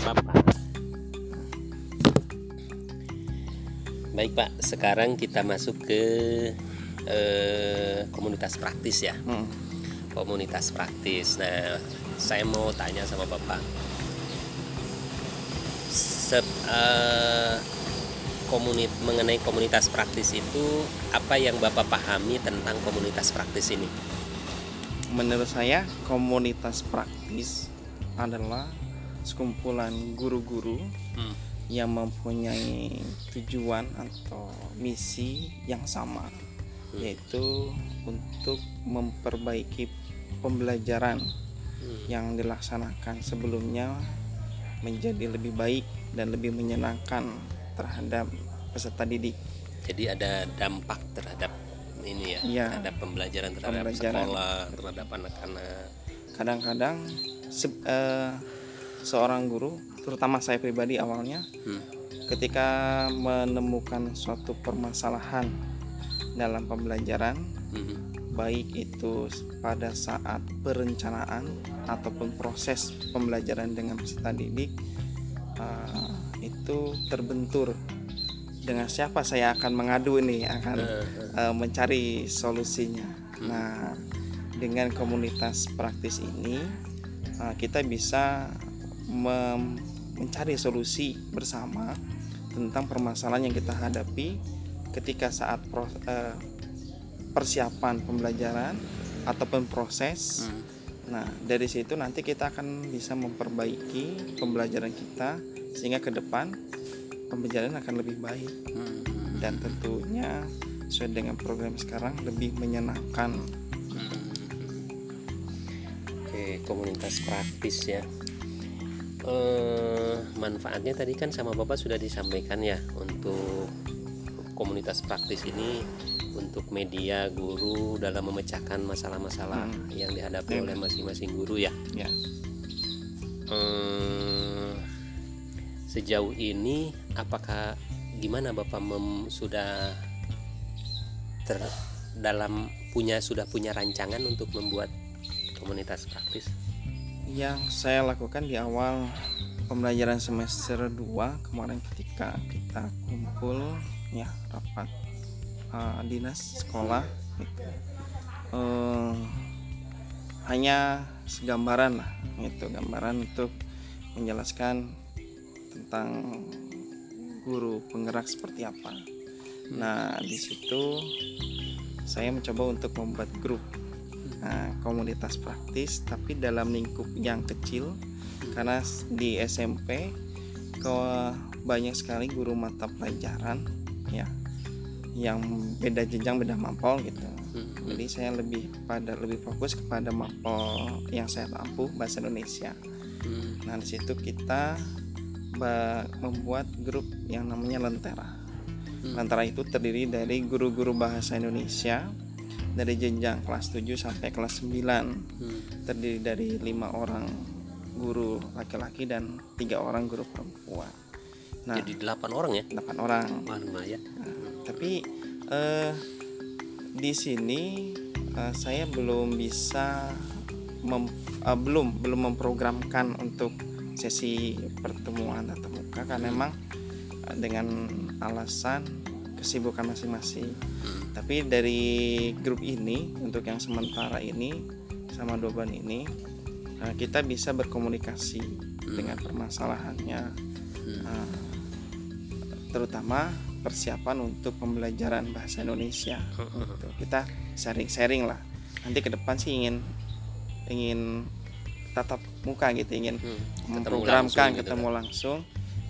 Bapak. Baik Pak, sekarang kita masuk ke eh, komunitas praktis ya. Hmm. Komunitas praktis. Nah, saya mau tanya sama Bapak. Sep, eh, komunit mengenai komunitas praktis itu apa yang Bapak pahami tentang komunitas praktis ini? Menurut saya komunitas praktis adalah sekumpulan guru-guru Hmm. yang mempunyai tujuan atau misi yang sama yaitu untuk memperbaiki pembelajaran Hmm. yang dilaksanakan sebelumnya menjadi lebih baik dan lebih menyenangkan terhadap peserta didik. Jadi ada dampak terhadap ini ya, Iya. terhadap pembelajaran terhadap Pembelajaran. sekolah, terhadap anak-anak. Kadang-kadang se- eh, seorang guru, terutama saya pribadi awalnya, Hmm. ketika menemukan suatu permasalahan dalam pembelajaran, Mhm. baik itu pada saat perencanaan ataupun proses pembelajaran dengan peserta didik, eh, itu terbentur dengan siapa saya akan mengadu ini akan eh, mencari solusinya. Nah, dengan komunitas praktis ini kita bisa mencari solusi bersama tentang permasalahan yang kita hadapi ketika saat eh, persiapan pembelajaran ataupun proses. hmm. Nah, dari situ nanti kita akan bisa memperbaiki pembelajaran kita sehingga ke depan pembelajaran akan lebih baik Hmm. dan tentunya sesuai dengan program sekarang lebih menyenangkan. Oke, komunitas praktis ya. Eh, manfaatnya tadi kan sama Bapak sudah disampaikan ya untuk komunitas praktis ini untuk media guru dalam memecahkan masalah-masalah Hmm. yang dihadapi Iya. oleh masing-masing guru ya. Ya, Eh, sejauh ini apakah gimana Bapak mem- sudah ter dalam punya sudah punya rancangan untuk membuat komunitas praktis? Yang saya lakukan di awal pembelajaran semester 2 kemarin ketika kita kumpul ya rapat uh, dinas sekolah gitu. Eh, hanya segambaran lah itu gambaran untuk menjelaskan tentang guru penggerak seperti apa. Nah, di situ saya mencoba untuk membuat grup nah, komunitas praktis tapi dalam lingkup yang kecil karena di SMP ke banyak sekali guru mata pelajaran ya yang beda jenjang beda mampol gitu Hmm. jadi saya lebih pada lebih fokus kepada mampol yang saya mampu bahasa Indonesia Hmm. nah di situ kita membuat grup yang namanya Lentera Hmm. Lentera itu terdiri dari guru-guru bahasa Indonesia dari jenjang kelas 7 sampai kelas 9 Hmm. terdiri dari lima orang guru laki-laki dan tiga orang guru perempuan. Nah, Jadi delapan orang ya? delapan orang. Wah lumayan. Tapi eh, di sini eh, saya belum bisa mem- eh, belum belum memprogramkan untuk sesi pertemuan tatap muka karena memang eh, dengan alasan kesibukan masing-masing. Hmm. Tapi dari grup ini untuk yang sementara ini sama dua bulan ini eh, kita bisa berkomunikasi dengan permasalahannya Hmm. eh, terutama persiapan untuk pembelajaran bahasa Indonesia. Gitu. Kita sharing-sharing lah. Nanti ke depan sih ingin ingin tatap muka gitu, ingin Hmm. Ketemu memprogramkan langsung gitu ketemu langsung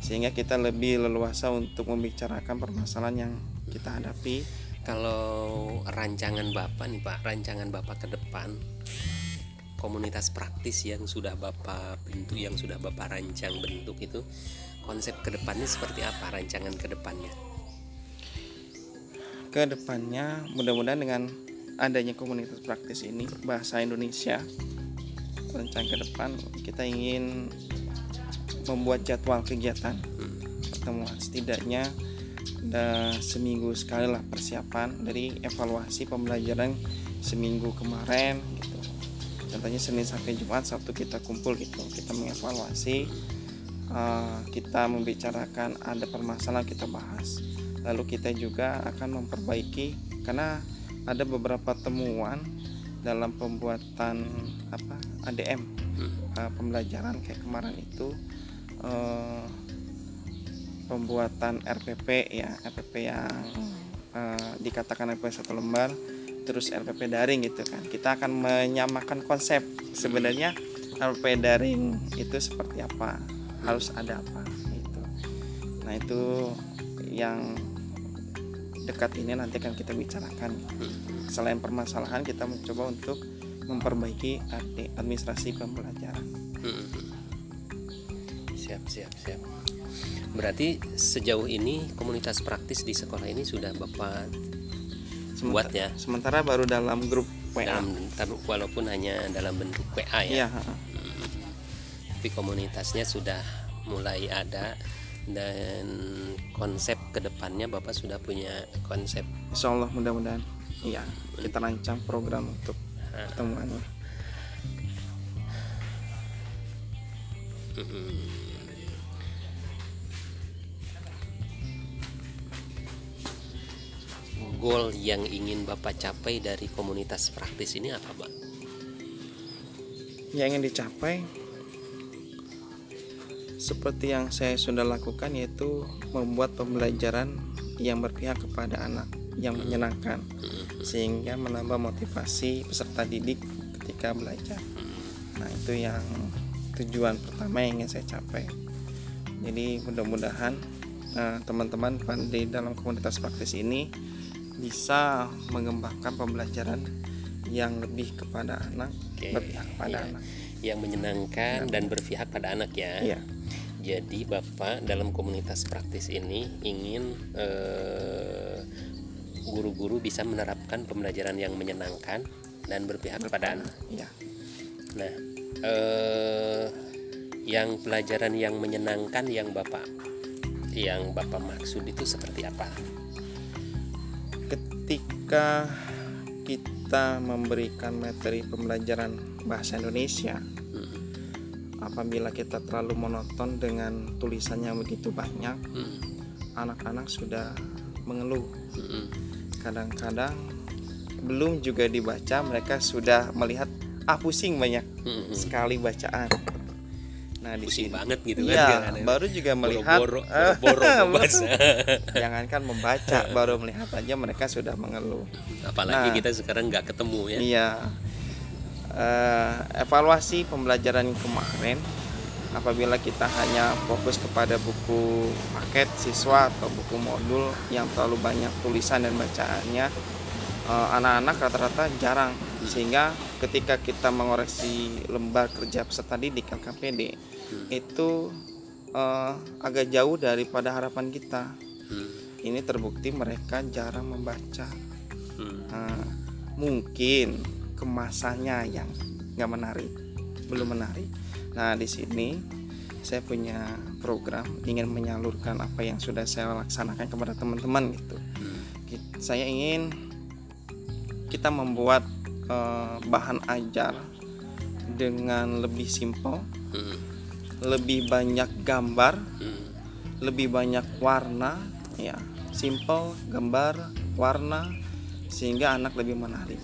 sehingga kita lebih leluasa untuk membicarakan permasalahan yang kita hadapi Kalau rancangan Bapak nih Pak, rancangan Bapak ke depan komunitas praktis yang sudah Bapak bentuk, yang sudah Bapak rancang bentuk itu konsep ke depannya seperti apa rancangan ke depannya? ke depannya mudah-mudahan dengan adanya komunitas praktis ini bahasa Indonesia rencana ke depan kita ingin membuat jadwal kegiatan. Pertemuan setidaknya ada seminggu sekali lah persiapan dari evaluasi pembelajaran seminggu kemarin gitu. Contohnya Senin sampai Jumat Sabtu kita kumpul gitu. Kita mengevaluasi eh, kita membicarakan ada permasalahan kita bahas. Lalu kita juga akan memperbaiki karena ada beberapa temuan dalam pembuatan apa ADM Hmm. eh, pembelajaran kayak kemarin itu eh, pembuatan RPP ya RPP yang eh, dikatakan RPP satu lembar terus RPP daring gitu kan. Kita akan menyamakan konsep. Sebenarnya RPP daring itu seperti apa? Harus ada apa? Gitu. Nah itu yang dekat ini nanti akan kita bicarakan. Selain permasalahan kita mencoba untuk memperbaiki ad- administrasi pembelajaran. Hmm. Siap, siap. Berarti sejauh ini komunitas praktis di sekolah ini sudah Bapak buat ya? sementara baru dalam grup WA dalam walaupun hanya dalam bentuk WA ya. iya ha-ha. Tapi komunitasnya sudah mulai ada dan konsep ke depannya Bapak sudah punya konsep? Insya Allah mudah-mudahan. Iya kita rancang program untuk pertemuannya goal yang ingin Bapak capai dari komunitas praktis ini apa, Pak? yang ingin dicapai seperti yang saya sudah lakukan yaitu membuat pembelajaran yang berpihak kepada anak yang menyenangkan sehingga menambah motivasi peserta didik ketika belajar. Nah, itu yang tujuan pertama yang ingin saya capai. Jadi mudah-mudahan eh, teman-teman di dalam komunitas praktis ini bisa mengembangkan pembelajaran yang lebih kepada anak, Oke, berpihak kepada iya. anak. Yang menyenangkan dan berpihak pada anak ya. Iya. Jadi Bapak dalam komunitas praktis ini ingin eh, guru-guru bisa menerapkan pembelajaran yang menyenangkan dan berpihak kepada anak. Iya. Nah, eh, yang pelajaran yang menyenangkan yang Bapak yang Bapak maksud itu seperti apa? Ketika kita memberikan materi pembelajaran bahasa Indonesia, Hmm, apabila kita terlalu monoton dengan tulisan yang begitu banyak, hmm, anak-anak sudah mengeluh. hmm, Kadang-kadang belum juga dibaca, mereka sudah melihat ah pusing banyak hmm, hmm. sekali bacaan. Nah, di Pusing sini banget gitu kan? Iya, kadang-kadang. baru juga melihat Boro-boro, boro-boro membaca. jangankan membaca, baru melihat aja mereka sudah mengeluh. Apalagi Nah. kita sekarang nggak ketemu ya. Iya. Eh, evaluasi pembelajaran kemarin apabila kita hanya fokus kepada buku paket siswa atau buku modul yang terlalu banyak tulisan dan bacaannya eh, anak-anak rata-rata jarang sehingga ketika kita mengoreksi lembar kerja peserta didik LKPD itu eh, agak jauh daripada harapan kita. Hmm, ini terbukti mereka jarang membaca. Hmm, Nah, mungkin kemasannya yang nggak menarik, belum menarik. Nah, di sini saya punya program ingin menyalurkan apa yang sudah saya laksanakan kepada teman-teman gitu. hmm, Saya ingin kita membuat eh, bahan ajar dengan lebih simpel, hmm, lebih banyak gambar, hmm, lebih banyak warna ya simple gambar warna sehingga anak lebih menarik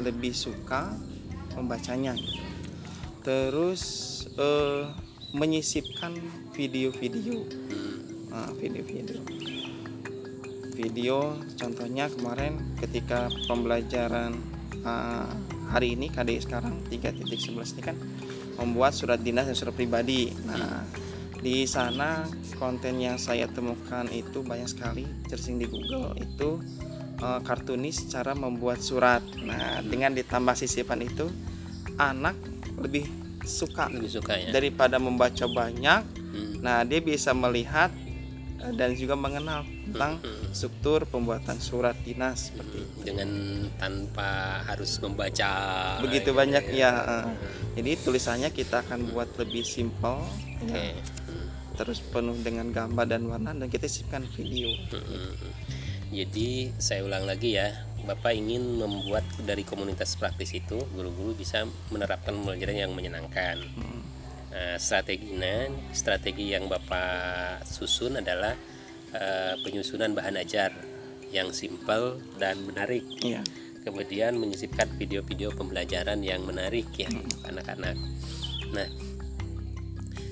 lebih suka membacanya. Gitu. terus eh, menyisipkan video-video. Hmm, Nah, video-video. Video contohnya kemarin ketika pembelajaran ah, hari ini KDI sekarang 3.11 ini kan membuat surat dinas dan surat pribadi. Nah di sana konten yang saya temukan itu banyak sekali. Searching di Google itu eh, kartunis cara membuat surat. Nah dengan ditambah sisipan itu anak lebih suka lebih suka ya. daripada membaca banyak. Hmm, Nah, dia bisa melihat eh, dan juga mengenal tentang hmm, struktur pembuatan surat dinas seperti itu. dengan tanpa harus membaca Begitu gitu banyak ya. eh. Jadi tulisannya kita akan buat lebih simpel, Oke. ya, Hmm, terus penuh dengan gambar dan warna dan kita sisipkan video. hmm. Jadi saya ulang lagi ya, Bapak ingin membuat dari komunitas praktis itu guru-guru bisa menerapkan pembelajaran yang menyenangkan. Hmm. Nah, strateginya, strategi yang Bapak susun adalah eh, penyusunan bahan ajar yang simpel dan menarik. Iya. Kemudian menyisipkan video-video pembelajaran yang menarik ya untuk anak-anak. Nah,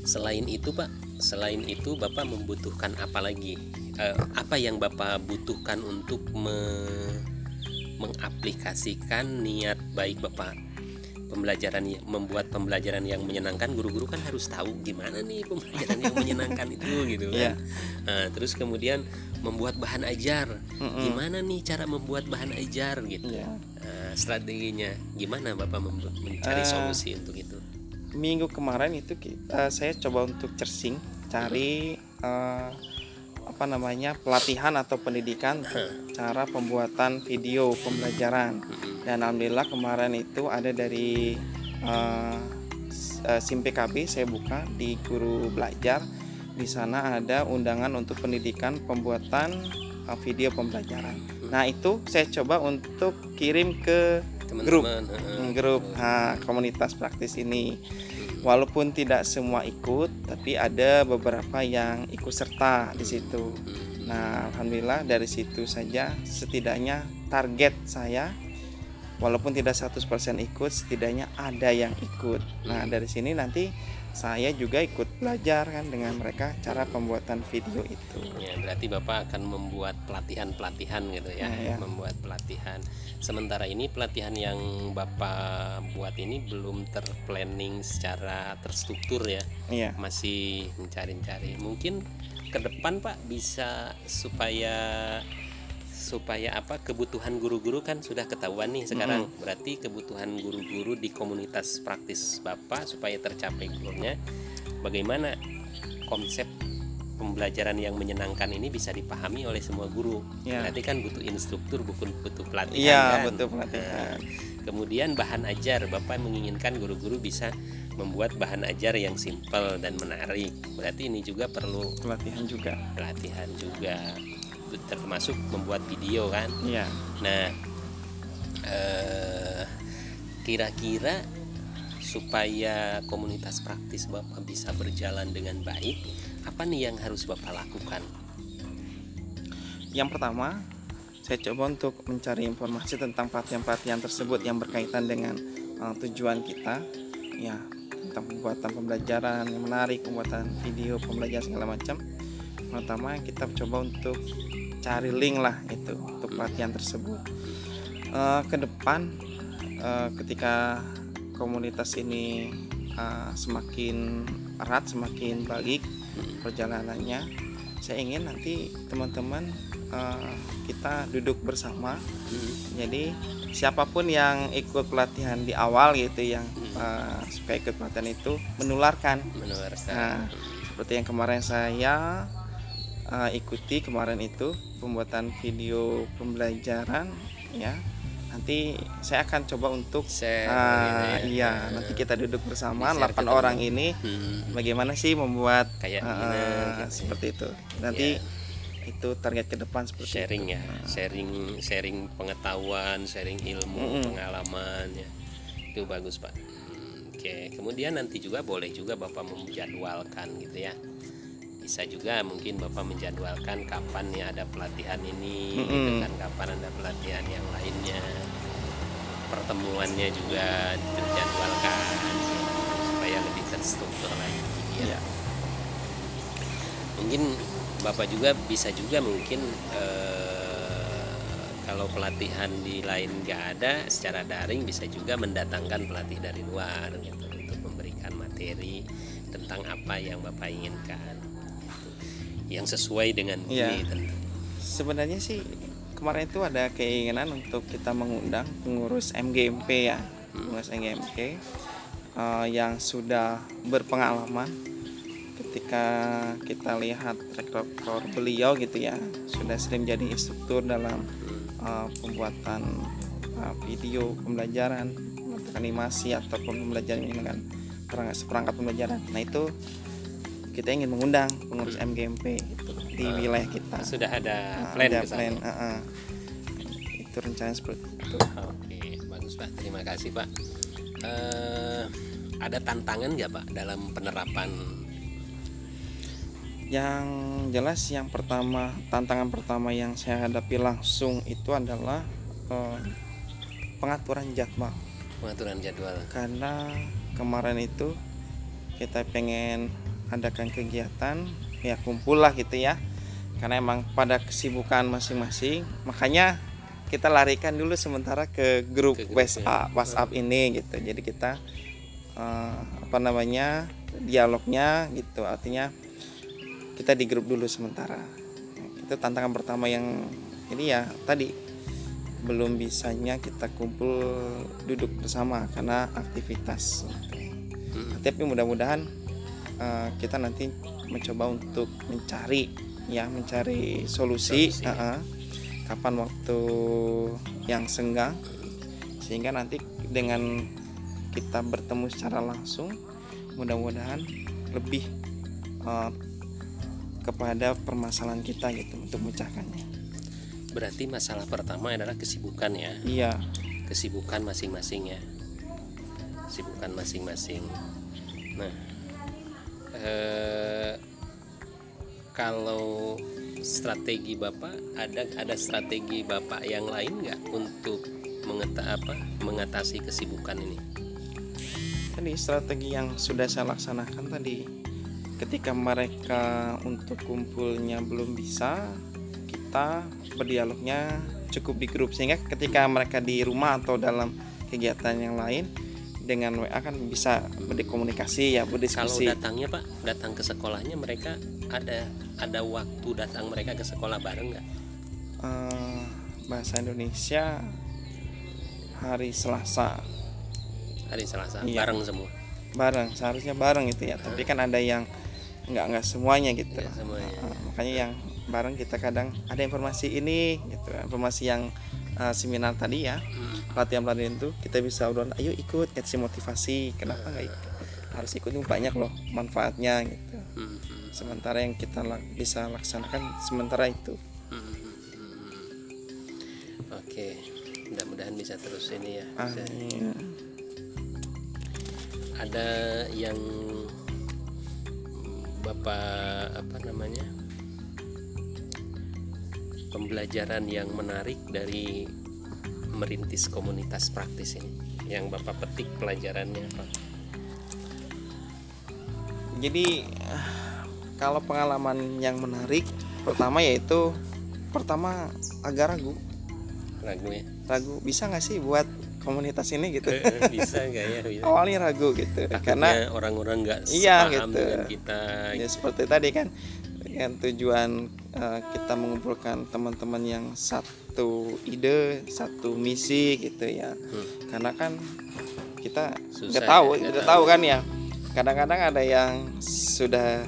selain itu Pak, selain itu Bapak membutuhkan apa lagi? Eh, apa yang Bapak butuhkan untuk me- mengaplikasikan niat baik Bapak pembelajaran yang- membuat pembelajaran yang menyenangkan guru-guru kan harus tahu gimana nih pembelajaran yang menyenangkan itu gitu Iya. kan. Nah, terus kemudian membuat bahan ajar. Mm-mm. Gimana nih cara membuat bahan ajar gitu. Iya. Nah, strateginya gimana Bapak mencari Eh, solusi untuk itu? Minggu kemarin itu kita, saya coba untuk cersing cari eh, apa namanya pelatihan atau pendidikan cara pembuatan video pembelajaran. Dan alhamdulillah kemarin itu ada dari eh, S- eh, SIM PKB saya buka di guru belajar. Di sana ada undangan untuk pendidikan pembuatan eh, video pembelajaran. Nah itu saya coba untuk kirim ke grup. Teman-teman, heeh. Hmm, grup nah, komunitas praktis ini walaupun tidak semua ikut tapi ada beberapa yang ikut serta di situ Mm-mm. nah alhamdulillah dari situ saja setidaknya target saya walaupun tidak 100% ikut setidaknya ada yang ikut nah dari sini nanti saya juga ikut belajar kan dengan mereka cara pembuatan video itu Ya, berarti Bapak akan membuat pelatihan-pelatihan gitu ya, Nah, ya. membuat pelatihan. Sementara ini pelatihan yang Bapak buat ini belum terplanning secara terstruktur ya, iya masih mencari-cari. Mungkin ke depan Pak bisa supaya supaya apa kebutuhan guru-guru kan sudah ketahuan nih sekarang berarti kebutuhan guru-guru di komunitas praktis Bapak supaya tercapai goalnya bagaimana konsep pembelajaran yang menyenangkan ini bisa dipahami oleh semua guru Ya. berarti kan butuh instruktur bukan butuh pelatihan iya kan? betul pelatihan Kemudian bahan ajar, Bapak menginginkan guru-guru bisa membuat bahan ajar yang simpel dan menarik. Berarti ini juga perlu pelatihan juga pelatihan juga, termasuk membuat video kan. iya Nah, eh, kira-kira supaya komunitas praktis Bapak bisa berjalan dengan baik, apa nih yang harus Bapak lakukan? Yang pertama, saya coba untuk mencari informasi tentang pelatihan-pelatihan tersebut yang berkaitan dengan uh, tujuan kita, ya tentang pembuatan pembelajaran yang menarik, pembuatan video pembelajaran segala macam. Pertama kita coba untuk cari link lah itu untuk pelatihan tersebut. Uh, ke depan, uh, ketika komunitas ini uh, semakin erat, semakin baik perjalanannya, saya ingin nanti teman-teman uh, kita duduk bersama jadi siapa pun yang ikut pelatihan di awal gitu yang uh, suka ikut pelatihan itu menularkan Menurut Nah. seperti yang kemarin saya uh, ikuti kemarin itu pembuatan video pembelajaran ya. Nanti saya akan coba untuk Share uh, ini iya ya. nanti kita duduk bersama 8 orang ini. Hmm. bagaimana sih membuat Kayak uh, gini, gitu. seperti itu. Nanti Ya. itu target ke depan seperti sharing itu. ya sharing sharing pengetahuan sharing ilmu Mm-mm. pengalaman ya. Itu bagus pak. Hmm, oke. Kemudian nanti juga boleh juga bapak menjadwalkan gitu ya bisa juga mungkin bapak menjadwalkan kapan nih ada pelatihan ini gitu Mm-mm. kan kapan ada pelatihan yang lainnya pertemuannya juga terjadwalkan supaya lebih terstruktur lagi ya Iya. mungkin bapak juga bisa juga mungkin eh, kalau pelatihan di lain nggak ada secara daring bisa juga mendatangkan pelatih dari luar gitu untuk memberikan materi tentang apa yang bapak inginkan gitu. Yang sesuai dengan Iya. ini tentu. Sebenarnya sih kemarin itu ada keinginan untuk kita mengundang pengurus MGMP ya pengurus MGMP eh, yang sudah berpengalaman ketika kita lihat track record beliau gitu ya sudah sering menjadi instruktur dalam eh, pembuatan eh, video pembelajaran animasi ataupun pembelajaran dengan perangkat seperangkat pembelajaran. Nah itu kita ingin mengundang pengurus MGMP gitu, di wilayah kita sudah ada Nah, plan ada plan, uh-uh. itu rencana seperti itu Oke, bagus Pak. Terima kasih Pak. Eh, ada tantangan nggak pak dalam penerapan yang jelas yang pertama tantangan pertama yang saya hadapi langsung itu adalah eh, pengaturan jadwal pengaturan jadwal karena kemarin itu kita pengen adakan kegiatan ya kumpul lah gitu ya. Karena emang pada kesibukan masing-masing makanya kita larikan dulu sementara ke grup, Ke grup, WhatsApp WhatsApp ini gitu. Jadi kita eh, apa namanya dialognya gitu. Artinya kita di grup dulu sementara. Itu tantangan pertama yang ini ya tadi. Belum bisanya kita kumpul duduk bersama karena aktivitas. Hmm. tapi mudah-mudahan eh, kita nanti mencoba untuk mencari ya mencari solusi, Solusi. eh, eh, kapan waktu yang senggang sehingga nanti dengan kita bertemu secara langsung mudah-mudahan lebih eh, kepada permasalahan kita gitu untuk memecahkannya. Berarti masalah pertama adalah kesibukan ya? Iya. Kesibukan masing-masing ya? Kesibukan masing-masing. Nah eh, kalau strategi bapak ada ada strategi bapak yang lain nggak untuk mengeta apa mengatasi kesibukan ini? Tadi strategi yang sudah saya laksanakan tadi ketika mereka untuk kumpulnya belum bisa kita berdialognya cukup di grup. Sehingga ketika mereka di rumah atau dalam kegiatan yang lain dengan WA kan bisa berkomunikasi ya kalau berdiskusi datangnya pak datang ke sekolahnya mereka ada ada waktu datang mereka ke sekolah bareng nggak? Eh, bahasa Indonesia hari Selasa. Hari Selasa Iya. bareng semua? Bareng seharusnya bareng itu ya tapi kan ada yang nggak nggak semuanya gitu. Nggak semuanya. Nah, makanya yang bareng kita kadang ada informasi ini gitu informasi yang uh, seminar tadi ya. Hmm. pelatihan pelatihan itu kita bisa udah ayo ikut kasih motivasi kenapa nggak ikut? Harus ikut banyak loh manfaatnya gitu. Hmm, sementara yang kita lak- bisa laksanakan sementara itu. Hmm, oke mudah-mudahan bisa terus ini ya. Bisa- ada yang bapak apa namanya pembelajaran yang menarik dari merintis komunitas praktis ini. Yang bapak petik pelajarannya apa? Jadi kalau pengalaman yang menarik pertama yaitu pertama agak ragu. Lagunya ragu bisa nggak sih buat komunitas ini gitu? Eh, eh, bisa nggak ya? Bisa. awalnya ragu gitu karena Takutnya orang-orang nggak Iya, sepaham gitu. dengan kita. Ya seperti tadi kan dengan tujuan eh, kita mengumpulkan teman-teman yang satu ide satu misi gitu ya Hmm. karena kan kita Susah nggak tahu ya, nggak tahu. kan ya kadang-kadang ada yang sudah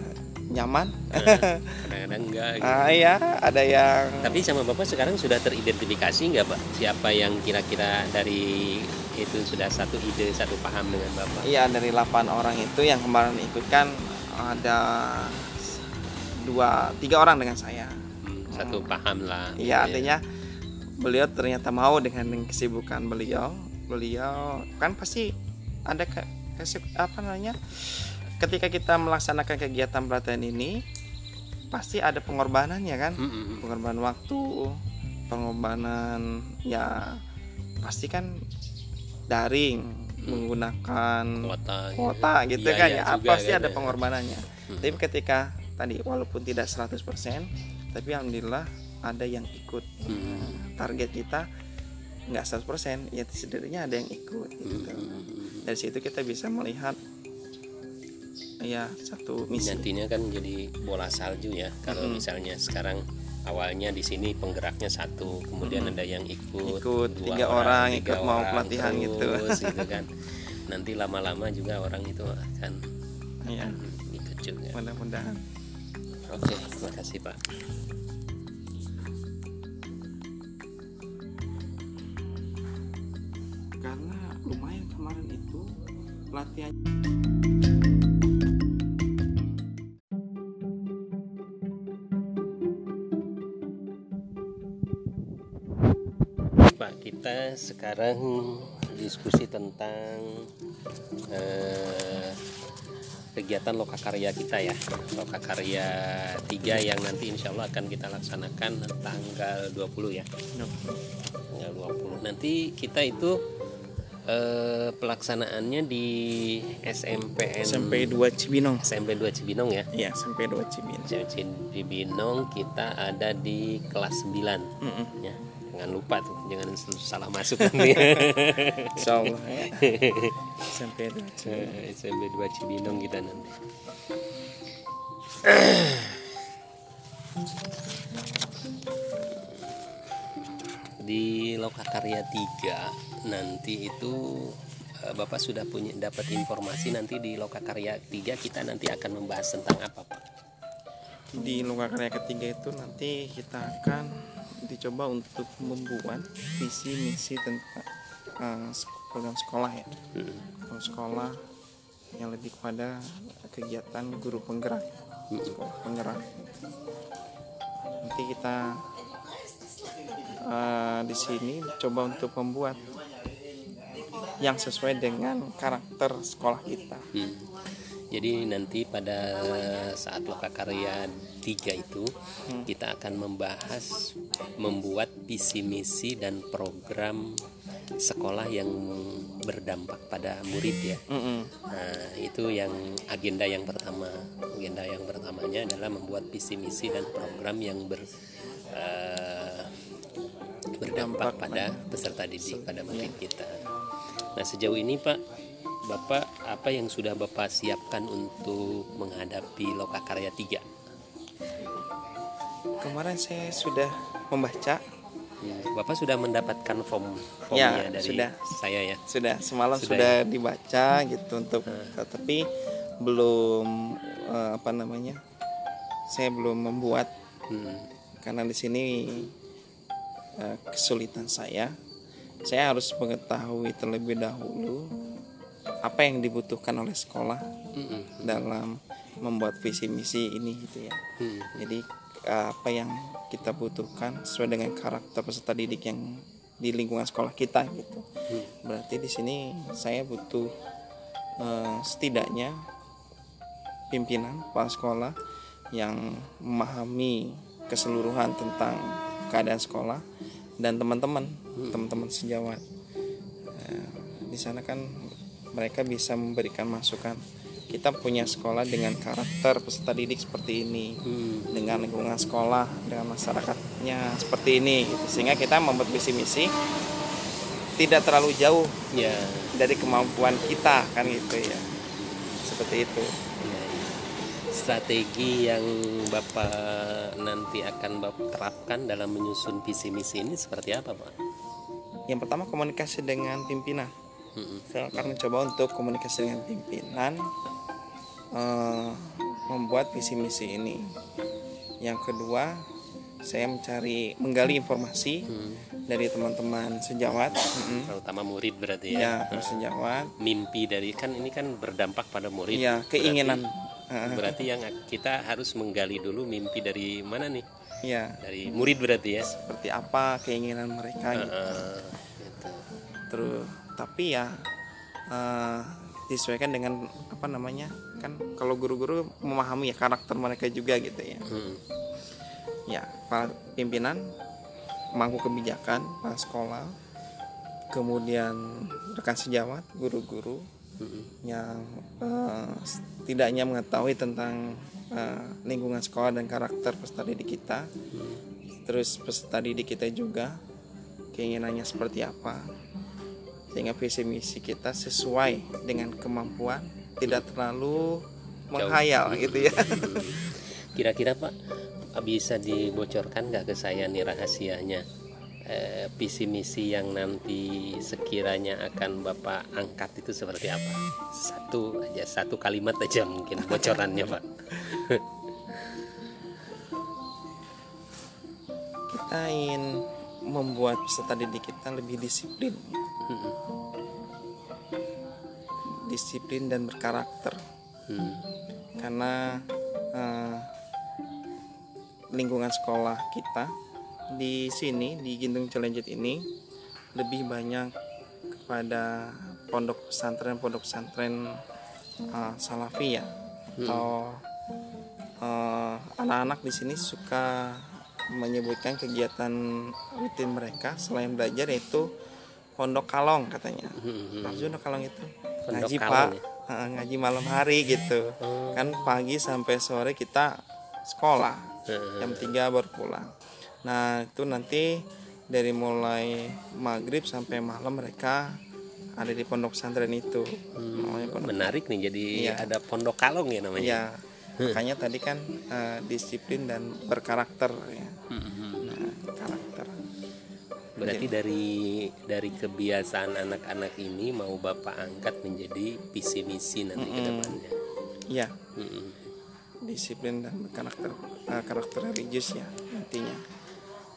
nyaman kadang-kadang enggak gitu. ah ya ada yang Tapi sama Bapak sekarang sudah teridentifikasi nggak Pak? Siapa yang kira-kira dari itu sudah satu ide, satu paham dengan Bapak? Iya dari 8 orang itu yang kemarin ikut kan ada dua tiga orang dengan saya. Hmm, satu paham lah. Iya gitu ya. artinya beliau ternyata mau dengan kesibukan beliau. Beliau kan pasti ada ke, kesib- apa namanya ketika kita melaksanakan kegiatan pelatihan ini pasti ada pengorbanannya kan Hmm, hmm, hmm. pengorbanan waktu pengorbanan ya pasti kan daring menggunakan Kuota, gitu. kuota gitu Biaya kan ya juga pasti kan ada ya. pengorbanannya Hmm. tapi ketika tadi walaupun tidak 100% tapi alhamdulillah ada yang ikut Hmm. target kita nggak 100% ya setidaknya ada yang ikut gitu. Hmm, hmm, hmm. dari situ kita bisa melihat ya satu misi Nantinya kan jadi bola salju ya. Kalau Mm-mm. misalnya sekarang awalnya di sini penggeraknya satu, kemudian Mm-mm. ada yang ikut, Ikut, dua tiga orang tiga ikut mau orang pelatihan gitu. terus gitu kan. Nanti lama-lama juga orang itu akan ya ikut juga. mudah-mudahan Oke, terima kasih Pak. karena lumayan kemarin itu pelatihan sekarang diskusi tentang eh, kegiatan lokakarya kita ya. Lokakarya 3 yang nanti insya Allah akan kita laksanakan tanggal 20 ya. Tanggal 20 nanti kita itu eh, pelaksanaannya di SMPN SMP 2 Cibinong. SMP 2 Cibinong ya? Iya SMP 2 Cibinong. Cibinong kita ada di kelas 9 Mm-mm. ya jangan lupa tuh jangan salah masuk nanti Insya Allah ya. SMP 2 Cibinong Eh, SMP 2 Cibinong kita nanti di Lokakarya 3 nanti itu eh, Bapak sudah punya dapat informasi nanti di Lokakarya 3 kita nanti akan membahas tentang apa Pak? di lokakarya ketiga itu nanti kita akan dicoba untuk membuat visi misi tentang eh, program sekolah ya. Program sekolah yang lebih kepada kegiatan guru penggerak sekolah penggerak nanti kita eh, di sini coba untuk membuat yang sesuai dengan karakter sekolah kita Hmm. Jadi nanti pada saat Lokakarya 3 itu kita akan membahas membuat visi misi dan program sekolah yang berdampak pada murid ya. Mm-mm. Nah, itu yang agenda yang pertama. Agenda yang pertamanya adalah membuat visi misi dan program yang ber eh, berdampak Dampak pada peserta didik pada murid Iya. kita. Nah, sejauh ini Pak, Bapak apa yang sudah Bapak siapkan untuk menghadapi Lokakarya 3? kemarin saya sudah membaca Hmm, Bapak sudah mendapatkan form Ya, formnya dari sudah. saya ya. sudah semalam Sudah sudah, dibaca gitu untuk tapi belum eh, apa namanya saya belum membuat Hmm, karena di sini eh, kesulitan saya saya harus mengetahui terlebih dahulu apa yang dibutuhkan oleh sekolah hmm, dalam membuat visi misi ini gitu ya. Hmm, jadi apa yang kita butuhkan sesuai dengan karakter peserta didik yang di lingkungan sekolah kita gitu. Hmm. berarti di sini saya butuh eh, setidaknya pimpinan kepala sekolah yang memahami keseluruhan tentang keadaan sekolah dan teman-teman teman-teman sejawat. Eh, di sana kan mereka bisa memberikan masukan kita punya sekolah dengan karakter peserta didik seperti ini Hmm. dengan lingkungan sekolah dengan masyarakatnya seperti ini gitu. sehingga kita membuat visi misi tidak terlalu jauh Ya, dari kemampuan kita kan gitu ya seperti itu ya, ya. Strategi yang Bapak nanti akan Bapak terapkan dalam menyusun visi misi ini seperti apa, Pak? yang pertama komunikasi dengan pimpinan Hmm, saya akan mencoba untuk komunikasi dengan pimpinan eh, membuat visi misi ini yang kedua saya mencari menggali informasi hmm. dari teman-teman sejawat mm-mm. Terutama murid berarti ya ya. sejawat Mimpi dari kan ini kan berdampak pada murid. ya keinginan Berarti, berarti yang kita harus menggali dulu mimpi dari mana nih? ya Dari murid berarti ya. seperti apa keinginan mereka gitu. Heeh, gitu. terus tapi ya eh, disesuaikan dengan apa namanya kan kalau guru-guru memahami ya karakter mereka juga gitu ya. Hmm, ya para pimpinan mangku kebijakan para sekolah kemudian rekan sejawat guru-guru hmm, yang eh, setidaknya mengetahui tentang eh, lingkungan sekolah dan karakter peserta didik kita. Terus peserta didik kita juga keinginannya seperti apa sehingga visi misi kita sesuai dengan kemampuan tidak terlalu menghayal gitu ya Kira-kira Pak bisa dibocorkan nggak ke saya nih rahasianya eh, visi misi yang nanti sekiranya akan Bapak angkat itu seperti apa? Satu aja, satu kalimat aja mungkin bocorannya Pak. kita ingin membuat peserta didik kita lebih disiplin Hmm, disiplin dan berkarakter. Hmm, karena eh, lingkungan sekolah kita di sini di Gintung Cilenjit ini lebih banyak kepada pondok pesantren pondok pesantren uh, salafi ya atau uh, anak-anak di sini suka menyebutkan kegiatan rutin mereka. Selain belajar yaitu pondok kalong katanya. Hmm, sih pondok kalong itu? Pondok ngaji kalong pak. ya? Uh, ngaji malam hari gitu. Oh. kan pagi sampai sore kita sekolah. Heeh. jam 3 baru pulang. Nah itu nanti dari mulai maghrib sampai malam mereka ada di pondok pesantren itu. Namanya pondok menarik nih jadi Iya. ada pondok kalong ya namanya. Ya makanya tadi kan eh, disiplin dan berkarakter ya. Hmm, berarti dari dari kebiasaan anak-anak ini mau bapak angkat menjadi visi misi nanti ke depannya. Ya Hmm, disiplin dan berkarakter eh, karakter religius ya nantinya.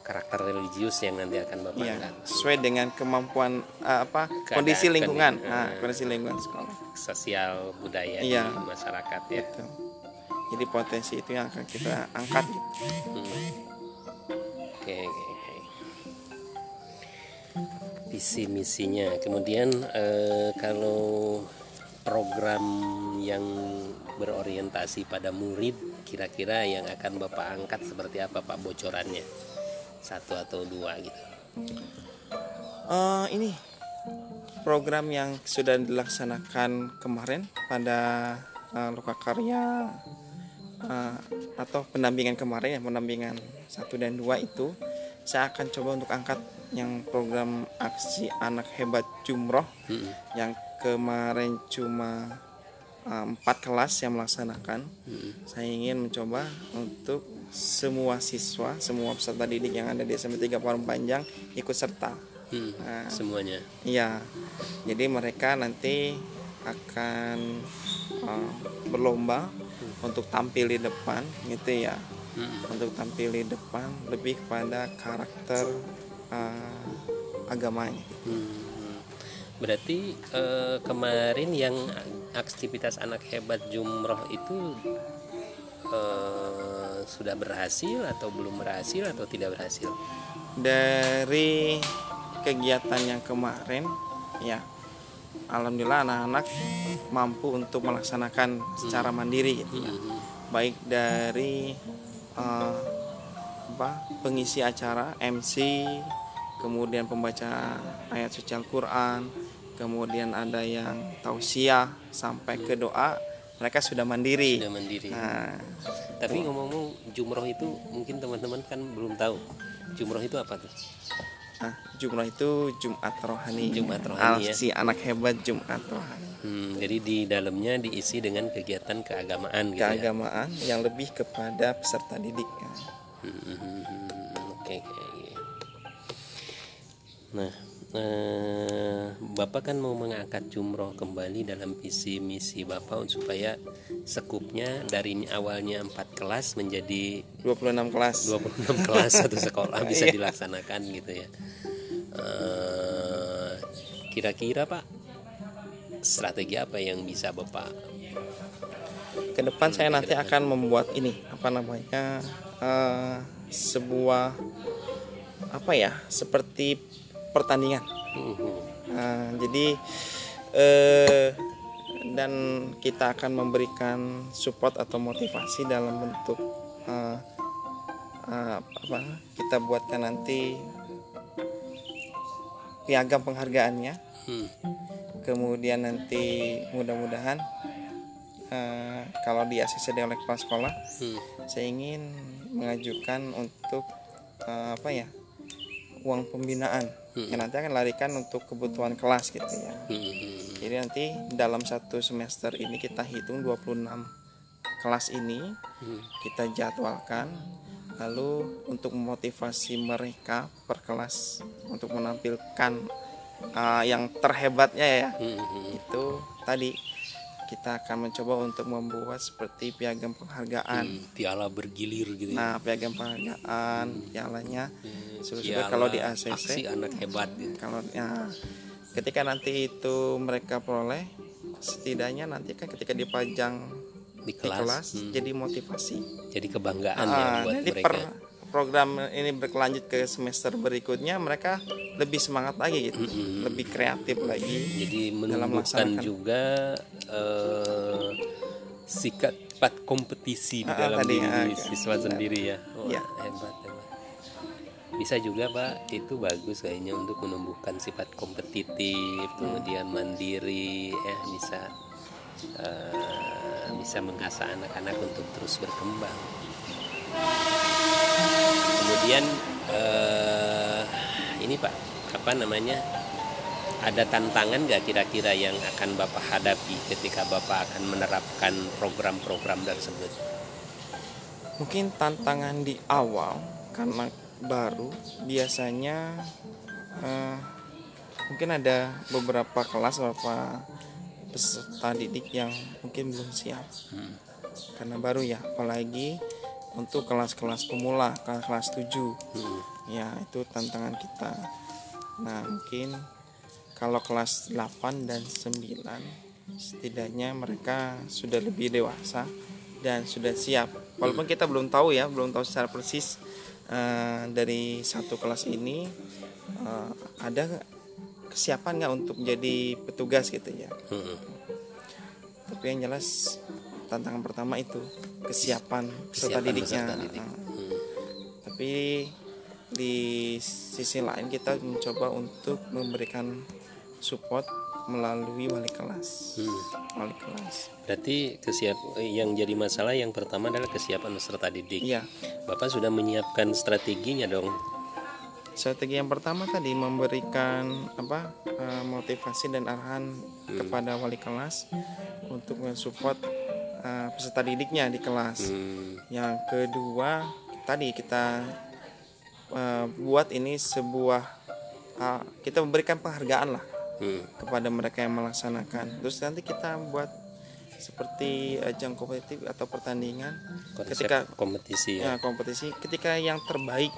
Karakter religius yang nanti akan bapak ya angkat. sesuai dengan kemampuan eh, apa Keadaan, kondisi lingkungan. Nah, eh. kondisi lingkungan sekolah. Sosial budaya Iya. di masyarakat ya. Gitu jadi potensi itu yang akan kita angkat. Hmm. Oke, oke. Visi misinya. Kemudian eh, kalau program yang berorientasi pada murid, kira-kira yang akan bapak angkat seperti apa pak bocorannya? Satu atau dua gitu. Eh, ini program yang sudah dilaksanakan kemarin pada eh, Luka Karya eh, atau pendampingan kemarin ya pendampingan satu dan dua itu saya akan coba untuk angkat yang program aksi anak hebat jumroh Mm-mm. yang kemarin cuma eh, empat kelas yang melaksanakan Mm-mm. saya ingin mencoba untuk semua siswa semua peserta didik yang ada di SMP 3 Parung Panjang ikut serta Mm, Nah. semuanya. Iya, jadi mereka nanti akan uh, berlomba untuk tampil di depan, gitu ya. Mm-mm. Untuk tampil di depan lebih kepada karakter uh, agamanya. Hmm. Berarti eh, kemarin yang aktivitas anak hebat jumroh itu eh, sudah berhasil atau belum berhasil atau tidak berhasil? Dari kegiatan yang kemarin, ya, alhamdulillah anak-anak mampu untuk melaksanakan secara mandiri, gitu ya. Hmm. baik dari eh, apa pengisi acara MC kemudian pembaca ayat suci Al-Quran kemudian ada yang tausiah sampai ke doa mereka sudah mandiri Sudah mandiri. nah Tapi ngomong-ngomong jumroh itu mungkin teman-teman kan belum tahu. Jumroh itu apa tuh? nah, jumlah itu Jumat rohani Jumat rohani, ya. si anak hebat Jumat rohani Hmm, jadi di dalamnya diisi dengan kegiatan keagamaan gitu ya. keagamaan yang lebih kepada peserta didik ya. Hmm, Nah, eh, Bapak kan mau mengangkat jumroh kembali dalam visi misi Bapak supaya sekupnya dari awalnya empat kelas menjadi 26 kelas 26 kelas satu sekolah bisa Iya. dilaksanakan gitu ya. Eh, Kira-kira Pak strategi apa yang bisa Bapak ke depan saya nanti akan membuat ini apa namanya eh, sebuah apa ya seperti pertandingan. Eh, jadi eh, dan kita akan memberikan support atau motivasi dalam bentuk eh, eh, apa kita buatkan nanti piagam penghargaannya Hmm. kemudian nanti mudah-mudahan eh, kalau di ACC oleh kepala sekolah Hmm. saya ingin mengajukan untuk eh, apa ya uang pembinaan yang nanti akan larikan untuk kebutuhan kelas gitu ya Hmm. jadi nanti dalam satu semester ini kita hitung 26 kelas ini Hmm. kita jadwalkan lalu untuk memotivasi mereka per kelas untuk menampilkan uh, yang terhebatnya ya Hmm. itu tadi kita akan mencoba untuk membuat seperti piagam penghargaan. Hmm, piala bergilir gitu ya. nah piagam penghargaan pialanya. Hmm, piala kalau di ACC aksi anak hebat gitu. kalau ya ketika nanti itu mereka peroleh setidaknya nanti kan ketika dipajang di di kelas, kelas hmm, jadi motivasi. Jadi kebanggaan Ah, ya buat mereka. per program ini berkelanjut ke semester berikutnya mereka lebih semangat lagi gitu Mm-mm. lebih kreatif lagi jadi Dalam menumbuhkan juga eh, sikap kompetisi di Ah, dalam tadi, diri ah, siswa benar. sendiri ya Wah, Ya. hebat hebat bisa juga pak itu bagus kayaknya untuk menumbuhkan sifat kompetitif kemudian mandiri ya bisa eh, bisa mengasah anak-anak untuk terus berkembang kemudian eh, ini pak apa namanya ada tantangan nggak kira-kira yang akan bapak hadapi ketika bapak akan menerapkan program-program tersebut mungkin tantangan di awal karena baru biasanya eh, mungkin ada beberapa kelas beberapa peserta didik yang mungkin belum siap Hmm. karena baru ya apalagi untuk kelas-kelas pemula kelas-kelas 7 Hmm. ya itu tantangan kita nah mungkin kalau kelas 8 dan 9 setidaknya mereka sudah lebih dewasa dan sudah siap walaupun kita belum tahu ya belum tahu secara persis eh, dari satu kelas ini eh, ada kesiapan nggak untuk menjadi petugas gitu ya Hmm. tapi yang jelas tantangan pertama itu kesiapan peserta didiknya didik. Nah, Hmm. tapi di sisi lain kita mencoba untuk memberikan support melalui wali kelas Hmm. wali kelas Berarti kesiap yang jadi masalah yang pertama adalah kesiapan peserta didik. iya Bapak sudah menyiapkan strateginya dong. strategi yang pertama tadi memberikan apa eh, motivasi dan arahan kepada wali kelas untuk mensupport eh, peserta didiknya di kelas Hmm. Yang kedua tadi kita eh, buat ini sebuah ah, kita memberikan penghargaan lah Hmm. kepada mereka yang melaksanakan. Terus nanti kita buat seperti ajang kompetitif atau pertandingan Konsep ketika kompetisi ya. ya, kompetisi ketika yang terbaik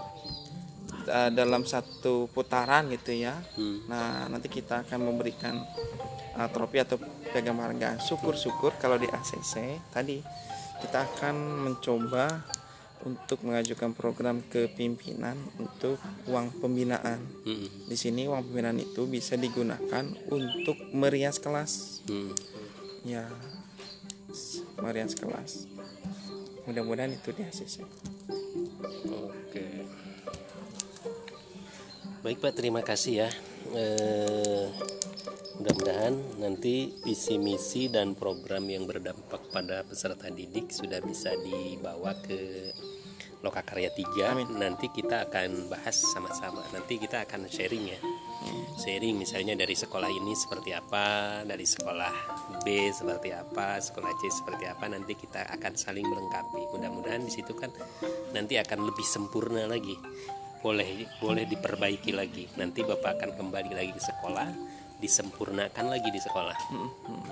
eh, dalam satu putaran gitu ya. Hmm. Nah, nanti kita akan memberikan uh, trofi atau piagam penghargaan. Syukur-syukur kalau di ACC tadi kita akan mencoba untuk mengajukan program ke pimpinan untuk uang pembinaan. Hmm. Di sini uang pembinaan itu bisa digunakan untuk merias kelas. Hmm. Ya, merias kelas. Mudah-mudahan itu di ACC. Oke. Baik Pak, terima kasih ya. Eh, mudah-mudahan nanti visi misi dan program yang berdampak pada peserta didik sudah bisa dibawa ke Lokakarya 3. Amin. Nanti kita akan bahas sama-sama. Nanti kita akan sharing ya. Sharing misalnya dari sekolah ini seperti apa, dari sekolah B seperti apa, sekolah C seperti apa. Nanti kita akan saling melengkapi. Mudah-mudahan di situ kan nanti akan lebih sempurna lagi. Boleh boleh diperbaiki lagi. Nanti Bapak akan kembali lagi ke sekolah, disempurnakan lagi di sekolah.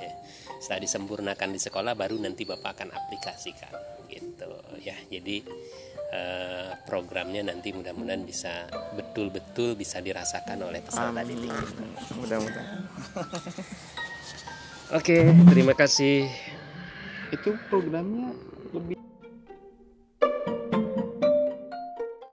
Ya. Setelah disempurnakan di sekolah baru nanti Bapak akan aplikasikan gitu ya. Jadi eh, programnya nanti mudah-mudahan bisa betul-betul bisa dirasakan oleh peserta didik. Mudah-mudahan. Oke, terima kasih. Itu programnya lebih